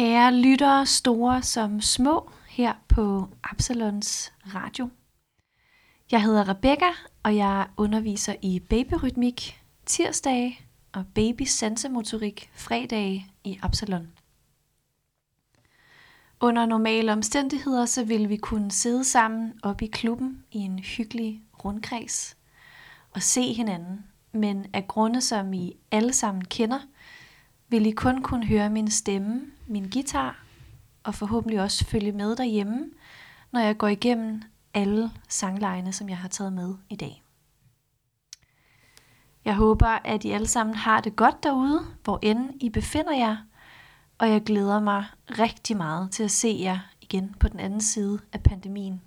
Kære lyttere, store som små, her på Absalons Radio. Jeg hedder Rebecca, og jeg underviser i babyrytmik tirsdage og baby sansemotorik fredag i Absalon. Under normale omstændigheder, så vil vi kunne sidde sammen op i klubben i en hyggelig rundkreds og se hinanden. Men af grunde, som I alle sammen kender, vil I kun kunne høre min stemme, min guitar og forhåbentlig også følge med derhjemme, når jeg går igennem alle sanglejene, som jeg har taget med i dag. Jeg håber, at I alle sammen har det godt derude, hvor end I befinder jer, og jeg glæder mig rigtig meget til at se jer igen på den anden side af pandemien.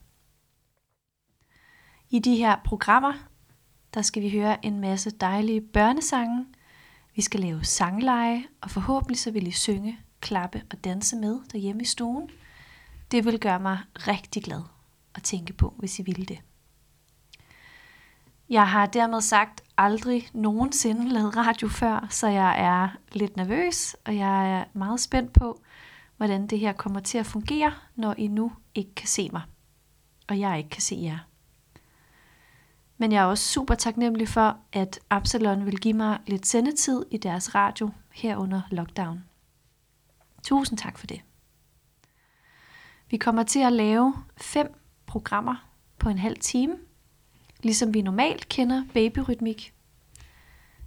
I de her programmer, der skal vi høre en masse dejlige børnesange. Vi skal lave sangleje, og forhåbentlig så vil I synge, klappe og danse med derhjemme i stuen. Det vil gøre mig rigtig glad at tænke på, hvis I ville det. Jeg har dermed sagt aldrig nogensinde lavet radio før, så jeg er lidt nervøs, og jeg er meget spændt på, hvordan det her kommer til at fungere, når I nu ikke kan se mig, og jeg ikke kan se jer. Men jeg er også super taknemmelig for, at Absalon vil give mig lidt sendetid i deres radio her under lockdown. Tusind tak for det. Vi kommer til at lave fem programmer på en halv time, ligesom vi normalt kender babyrytmik.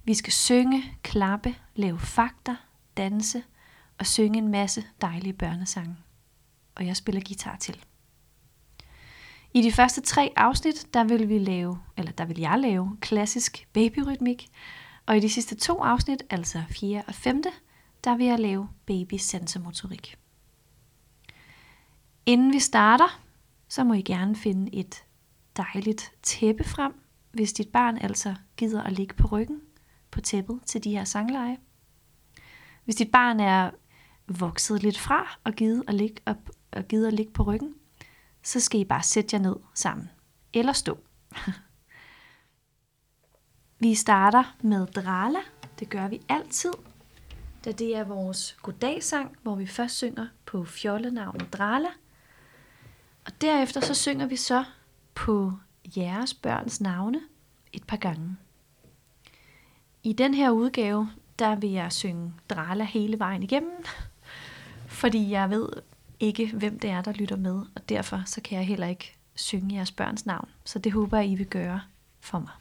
Vi skal synge, klappe, lave fakter, danse og synge en masse dejlige børnesange. Og jeg spiller guitar til. I de første tre afsnit, der vil vi lave, eller der vil jeg lave klassisk babyrytmik, og i de sidste to afsnit, altså 4. og 5., der vil jeg lave baby sensormotorik. Inden vi starter, så må I gerne finde et dejligt tæppe frem, hvis dit barn altså gider at ligge på ryggen på tæppet til de her sangleje. Hvis dit barn er vokset lidt fra og gider at ligge, op, og gider at ligge på ryggen, så skal I bare sætte jer ned sammen. Eller stå. vi starter med drala. Det gør vi altid. Da det er vores goddagsang, hvor vi først synger på fjollenavnet drala. Og derefter så synger vi så på jeres børns navne et par gange. I den her udgave, der vil jeg synge drala hele vejen igennem, fordi jeg ved ikke, hvem det er, der lytter med, og derfor så kan jeg heller ikke synge jeres børns navn. Så det håber jeg, I vil gøre for mig.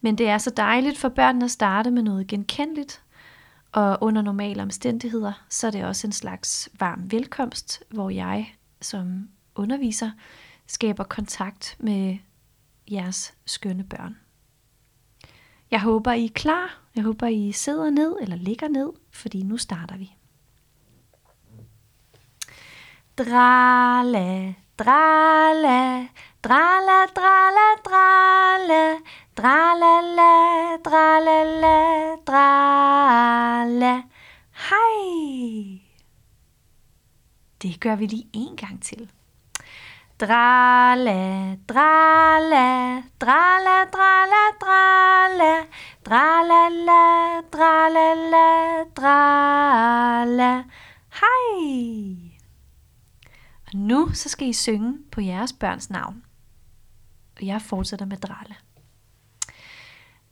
Men det er så dejligt for børnene at starte med noget genkendeligt, og under normale omstændigheder, så er det også en slags varm velkomst, hvor jeg som underviser skaber kontakt med jeres skønne børn. Jeg håber, I er klar. Jeg håber, I sidder ned eller ligger ned, fordi nu starter vi. Drale, drale, drala, drala, drale, dralala, dralala, drale. Hej! Det gør vi lige en gang til. Drale, drale, drale, drale, drale, dralala, dralala, drale. Hej! Og nu så skal I synge på jeres børns navn. Og jeg fortsætter med drale.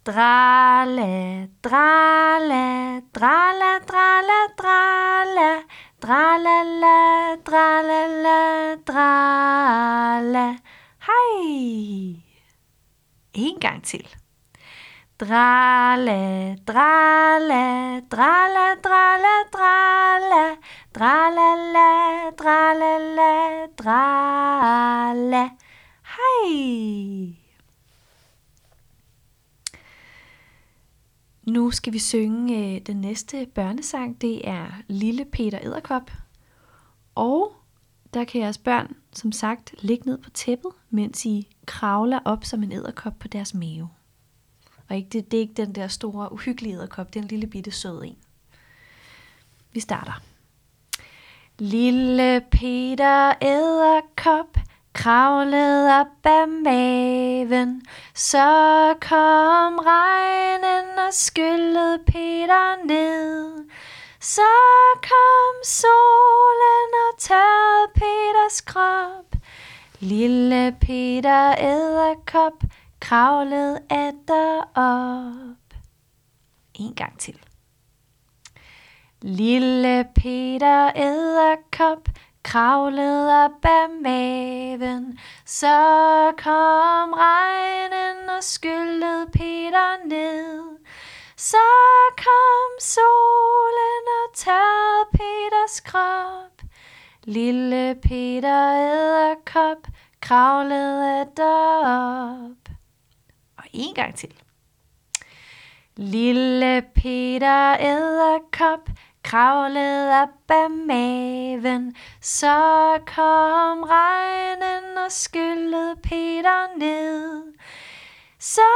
Drale, drale, drale, drale, drale, drale, drale, drale. Hej! En gang til. Drale, drale, drale, drale, drale, dralala, dralala, drale. Hej! Nu skal vi synge øh, den næste børnesang. Det er Lille Peter Æderkop. Og der kan jeres børn, som sagt, ligge ned på tæppet, mens I kravler op som en æderkop på deres mave. Og ikke, det, det er ikke den der store, uhyggelige æderkop, det er en lille bitte sød en. Vi starter. Lille Peter æderkop kravlede op af maven, så kom regnen og skyllede Peter ned. Så kom solen og tørrede Peters krop. Lille Peter æderkop kravlede efter op. En gang til. Lille Peter æderkop kravlede op af maven, så kom regnen og skyllede Peter ned. Så kom solen og tørrede Peters krop. Lille Peter æderkop kravlede op. En gang til. Lille Peter æderkop kravlede op af maven, så kom regnen og skyllede Peter ned. Så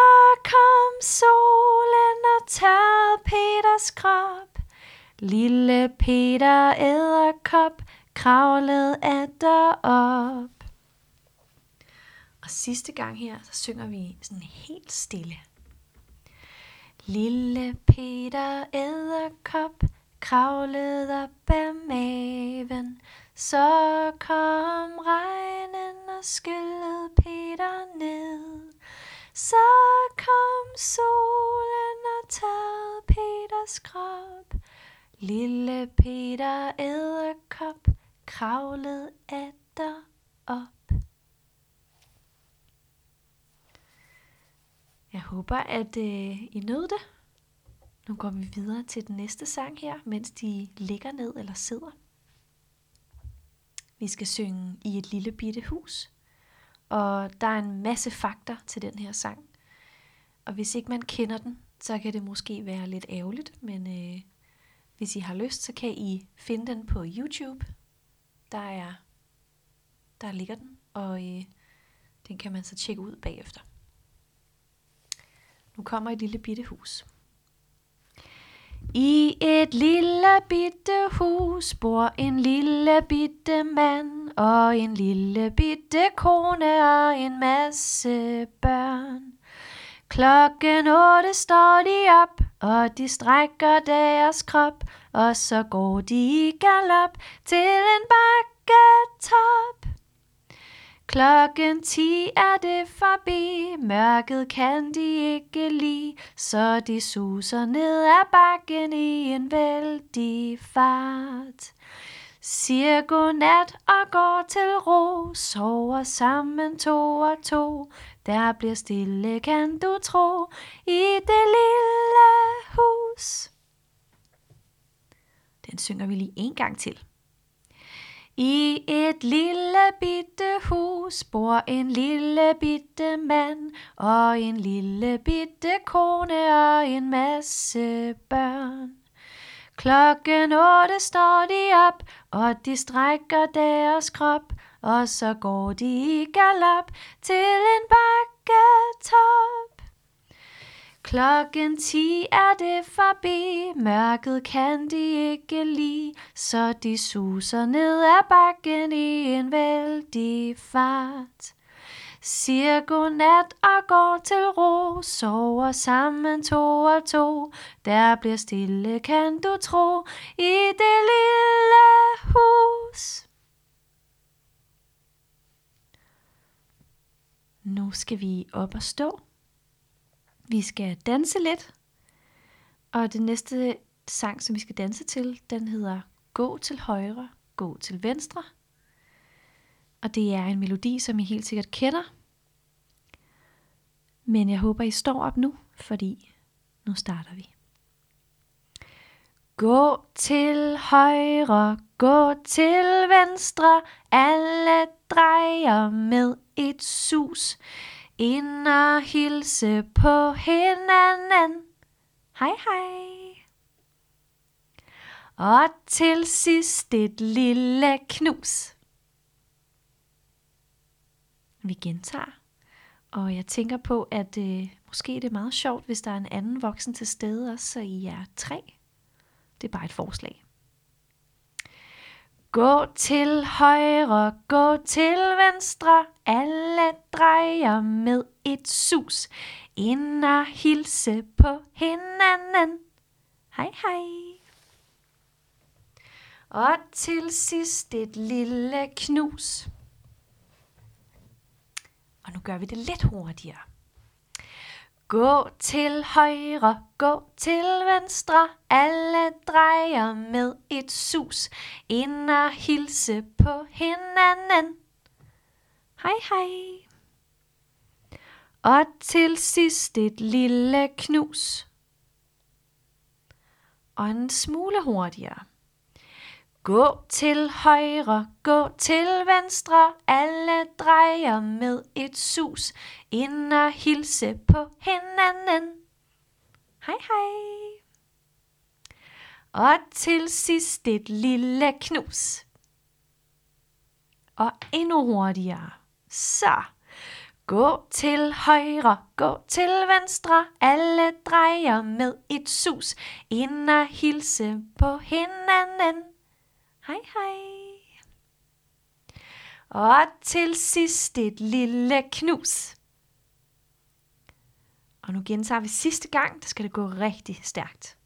kom solen og tørrede Peters krop. Lille Peter æderkop kravlede af op. Og sidste gang her, så synger vi sådan helt stille. Lille Peter æderkop kravlede op af maven, så kom regnen og skyllede Peter ned. Så kom solen og tørrede Peters krop. Lille Peter æderkop kravlede efter op. Jeg håber, at øh, I nød det. Nu går vi videre til den næste sang her, mens de ligger ned eller sidder. Vi skal synge i et lille bitte hus, og der er en masse fakter til den her sang. Og hvis ikke man kender den, så kan det måske være lidt ærgerligt, men øh, hvis I har lyst, så kan I finde den på YouTube. Der er der ligger den, og øh, den kan man så tjekke ud bagefter. Nu kommer et lille bitte hus. I et lille bitte hus bor en lille bitte mand og en lille bitte kone og en masse børn. Klokken otte står de op, og de strækker deres krop, og så går de i galop til en bakketop. Klokken ti er det forbi, mørket kan de ikke lide, så de suser ned ad bakken i en vældig fart. Siger godnat og går til ro, sover sammen to og to. Der bliver stille, kan du tro, i det lille hus. Den synger vi lige en gang til. I et lille bitte hus bor en lille bitte mand og en lille bitte kone og en masse børn. Klokken otte står de op, og de strækker deres krop, og så går de i galop til en bakketop. Klokken ti er det forbi, mørket kan de ikke lide, så de suser ned ad bakken i en vældig fart. Siger godnat og går til ro, sover sammen to og to. Der bliver stille, kan du tro, i det lille hus. Nu skal vi op og stå. Vi skal danse lidt. Og det næste sang, som vi skal danse til, den hedder Gå til højre, gå til venstre. Og det er en melodi, som I helt sikkert kender. Men jeg håber, I står op nu, fordi nu starter vi. Gå til højre, gå til venstre, alle drejer med et sus. Ind og hilse på hinanden. Hej hej. Og til sidst et lille knus. Vi gentager. Og jeg tænker på, at øh, måske det er meget sjovt, hvis der er en anden voksen til stede også, så I er tre. Det er bare et forslag. Gå til højre, gå til venstre, alle drejer med et sus. Ind og hilse på hinanden. Hej hej. Og til sidst et lille knus. Og nu gør vi det lidt hurtigere. Gå til højre, gå til venstre, alle drejer med et sus, ind og hilse på hinanden. Hej hej. Og til sidst et lille knus. Og en smule hurtigere. Gå til højre, gå til venstre, alle drejer med et sus, ind og hilse på hinanden. Hej hej. Og til sidst et lille knus. Og endnu hurtigere. Så. Gå til højre, gå til venstre, alle drejer med et sus, ind og hilse på hinanden. Hej hej. Og til sidst et lille knus. Og nu gentager vi sidste gang, der skal det gå rigtig stærkt.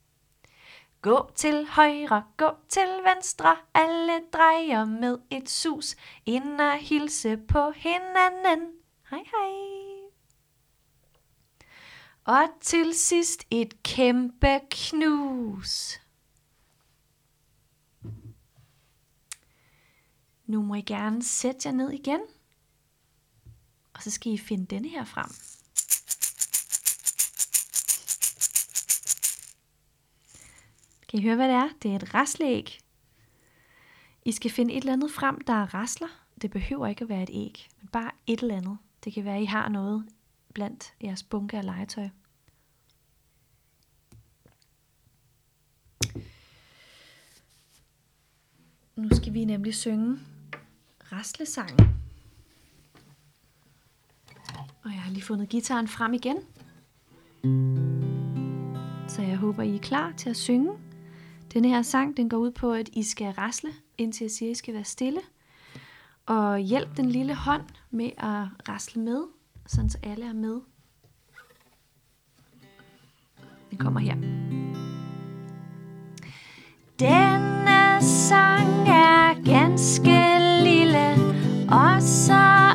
Gå til højre, gå til venstre, alle drejer med et sus, ind og hilse på hinanden. Hej hej. Og til sidst et kæmpe knus. Nu må I gerne sætte jer ned igen. Og så skal I finde denne her frem. Kan I høre, hvad det er? Det er et raslæg. I skal finde et eller andet frem, der rasler. Det behøver ikke at være et æg, men bare et eller andet. Det kan være, at I har noget blandt jeres bunke af legetøj. Nu skal vi nemlig synge raslesangen. Og jeg har lige fundet gitaren frem igen. Så jeg håber, I er klar til at synge. Denne her sang, den går ud på, at I skal rasle, indtil jeg siger, at I skal være stille. Og hjælp den lille hånd med at rasle med, sådan så alle er med. Den kommer her. Denne sang er ganske og så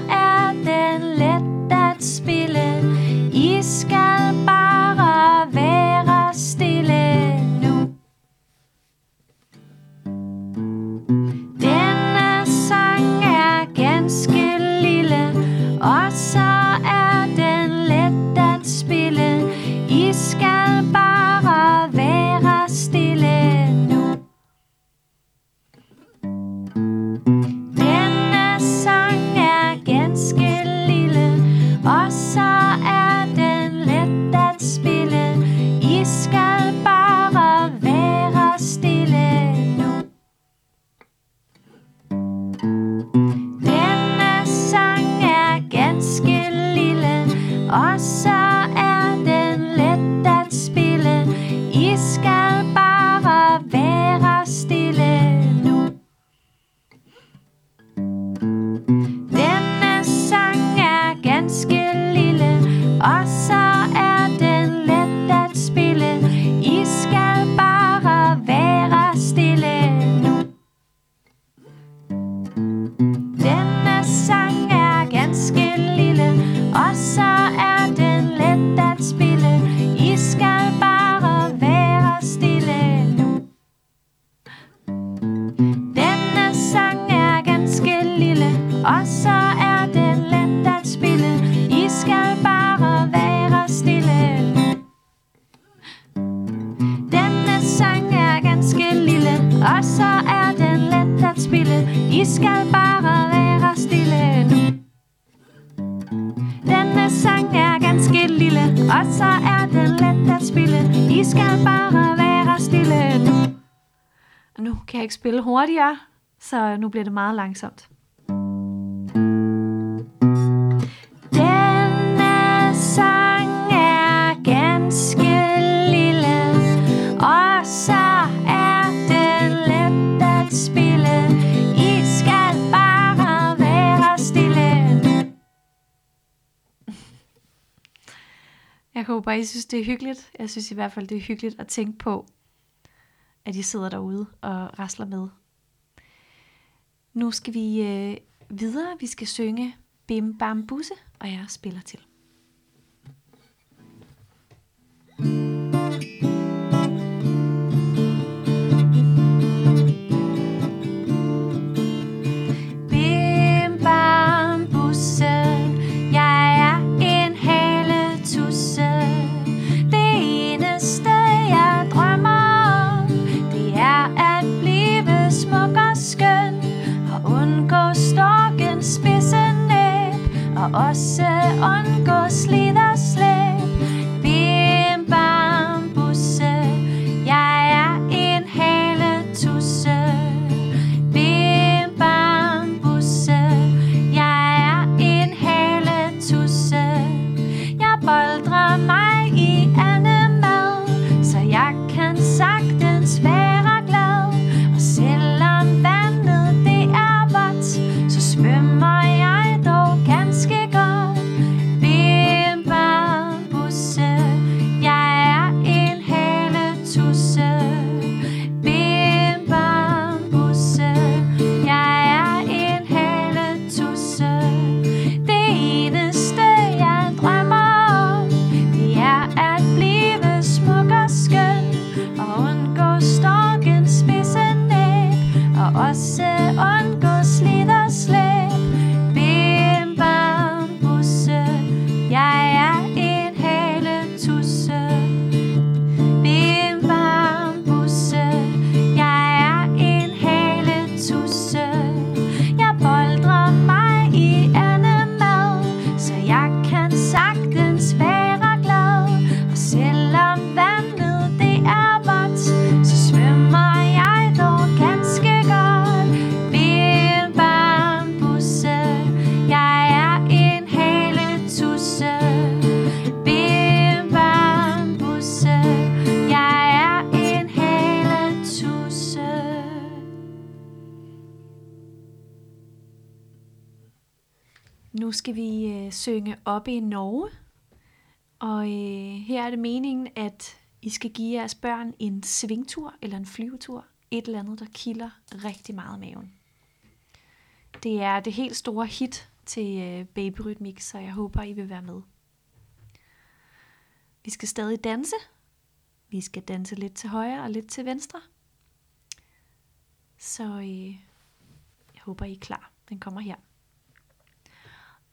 ikke spille hurtigere, så nu bliver det meget langsomt. Denne sang er ganske lille, og så er den let at spille. I skal bare være stille. Jeg håber, I synes, det er hyggeligt. Jeg synes i hvert fald, det er hyggeligt at tænke på, at I sidder derude og rasler med. Nu skal vi øh, videre. Vi skal synge Bim Bam Busse, og jeg spiller til. Også undgå slidt. Skal vi øh, synge op i Norge. Og øh, her er det meningen, at I skal give jeres børn en svingtur eller en flyvetur. Et eller andet, der kilder rigtig meget maven. Det er det helt store hit til øh, Babyrytmik, så jeg håber, I vil være med. Vi skal stadig danse. Vi skal danse lidt til højre og lidt til venstre. Så øh, jeg håber, I er klar. Den kommer her.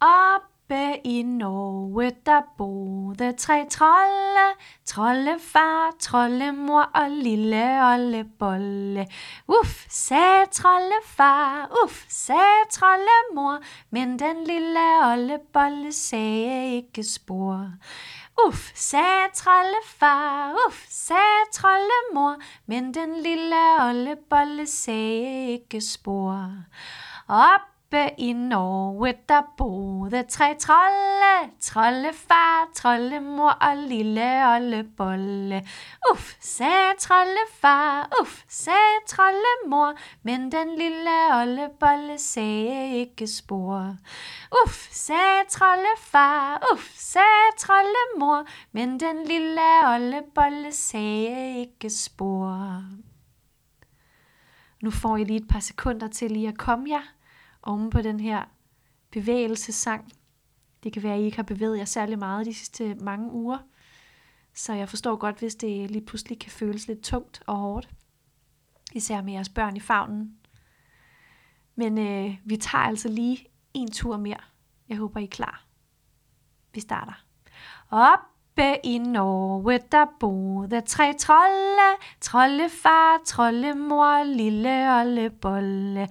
Oppe i Norge, der boede tre trolde. Troldefar, troldemor og lille ollebolle. Uff, sagde troldefar, uff, sagde troldemor. Men den lille ollebolle sagde ikke spor. Uff, sagde troldefar, uff, sagde troldemor. Men den lille ollebolle sagde ikke spor. Op Oppe i Norge, der boede tre trolde. Troldefar, troldemor og lille ollebolle. Uff, sagde troldefar, uff, sagde troldemor. Men den lille ollebolle sagde ikke spor. Uff, sagde troldefar, uff, sagde troldemor. Men den lille ollebolle sagde ikke spor. Nu får I lige et par sekunder til lige at komme jer oven på den her bevægelsessang. Det kan være, at I ikke har bevæget jer særlig meget de sidste mange uger. Så jeg forstår godt, hvis det lige pludselig kan føles lidt tungt og hårdt. Især med jeres børn i favnen. Men øh, vi tager altså lige en tur mere. Jeg håber, I er klar. Vi starter. Op Oppe i Norge, der boede tre trolde. Troldefar, troldemor, lille ollebolle.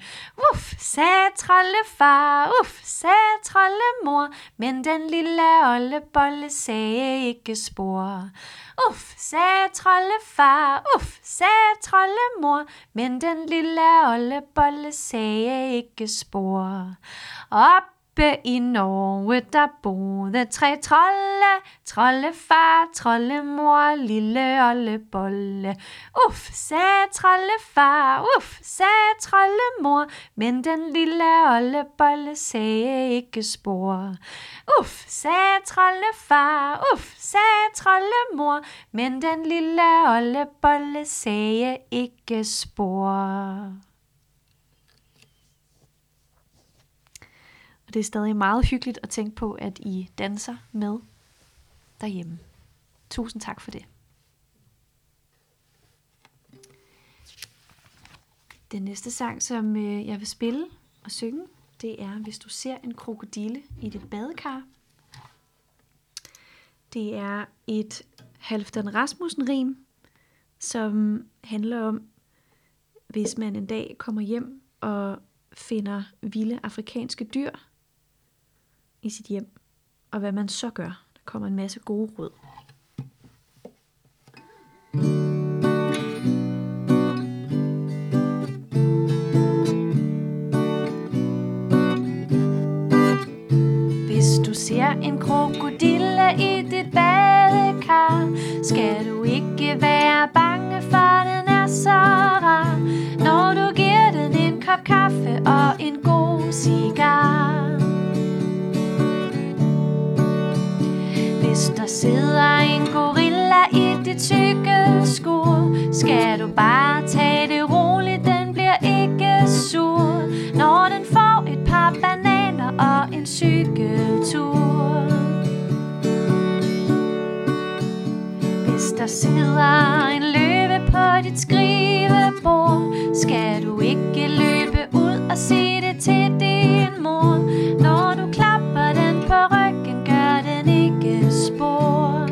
Uff, sagde troldefar, uff, sagde troldemor. Men den lille ollebolle sagde ikke spor. Uff, sagde troldefar, uff, sagde troldemor. Men den lille ollebolle sagde ikke spor. Op Oppe i Norge, der boede tre trolde. Troldefar, troldemor, lille ollebolle. Uff, sagde troldefar, uff, sagde troldemor. Men den lille ollebolle sagde ikke spor. Uff, sagde troldefar, uff, sagde troldemor. Men den lille ollebolle sagde ikke spor. Og det er stadig meget hyggeligt at tænke på, at I danser med derhjemme. Tusind tak for det. Den næste sang, som øh, jeg vil spille og synge, det er Hvis du ser en krokodille i dit badekar. Det er et Halfdan Rasmussen-rim, som handler om, hvis man en dag kommer hjem og finder vilde afrikanske dyr i sit hjem, og hvad man så gør. Der kommer en masse gode råd. En cykeltur. Hvis der sidder en løve på dit skrivebord, skal du ikke løbe ud og sige det til din mor. Når du klapper den på ryggen, gør den ikke spor.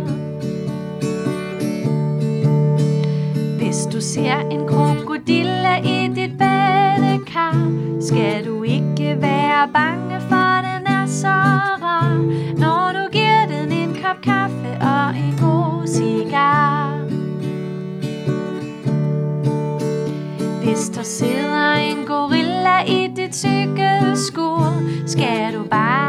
Hvis du ser en krokodille i dit badekar, skal du ikke være bange, for så rar. Når du giver den en kop kaffe og en god cigar. Hvis der sidder en gorilla i dit cykelskur, skal du bare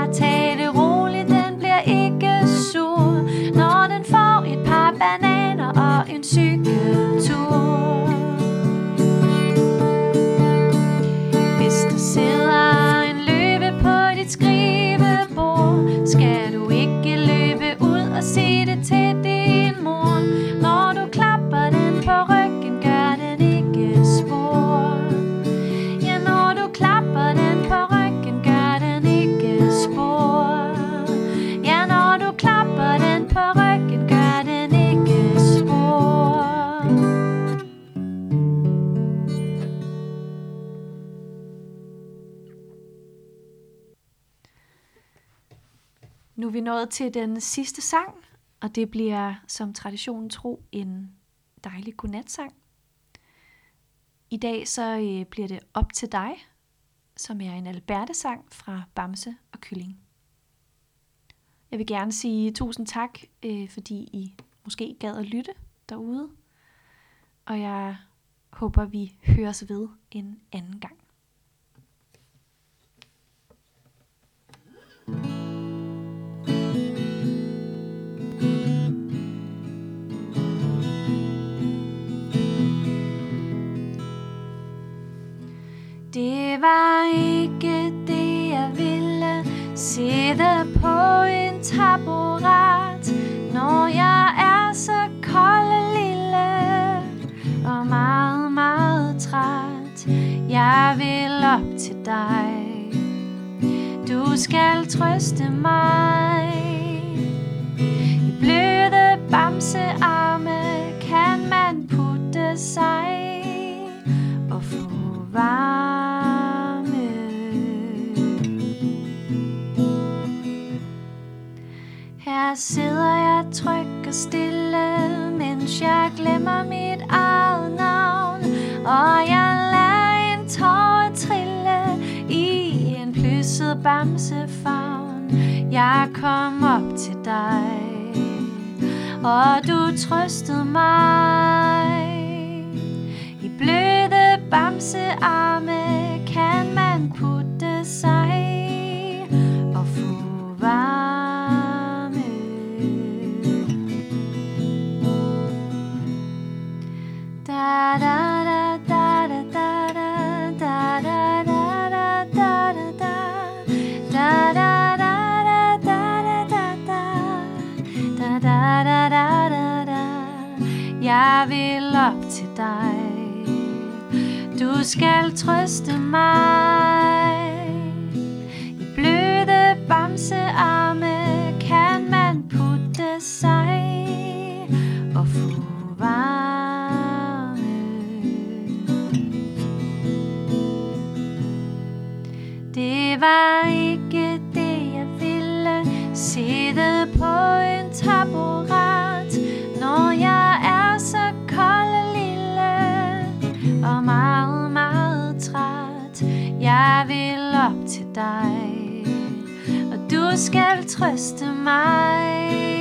vi nået til den sidste sang, og det bliver som traditionen tro en dejlig godnatsang. I dag så øh, bliver det op til dig, som er en Alberte-sang fra Bamse og Kylling. Jeg vil gerne sige tusind tak, øh, fordi I måske gad at lytte derude, og jeg håber, vi høres ved en anden gang. Det var ikke det, jeg ville sidde på en taburet, når jeg er så kold og lille og meget, meget træt. Jeg vil op til dig. Du skal trøste mig. I bløde bamse sidder jeg tryg og stille, mens jeg glemmer mit eget navn, og jeg lader en tår trille i en plysset bamsefavn. Jeg kom op til dig, og du trøstede mig. I bløde bamsearme kan man op til dig, og du skal trøste mig.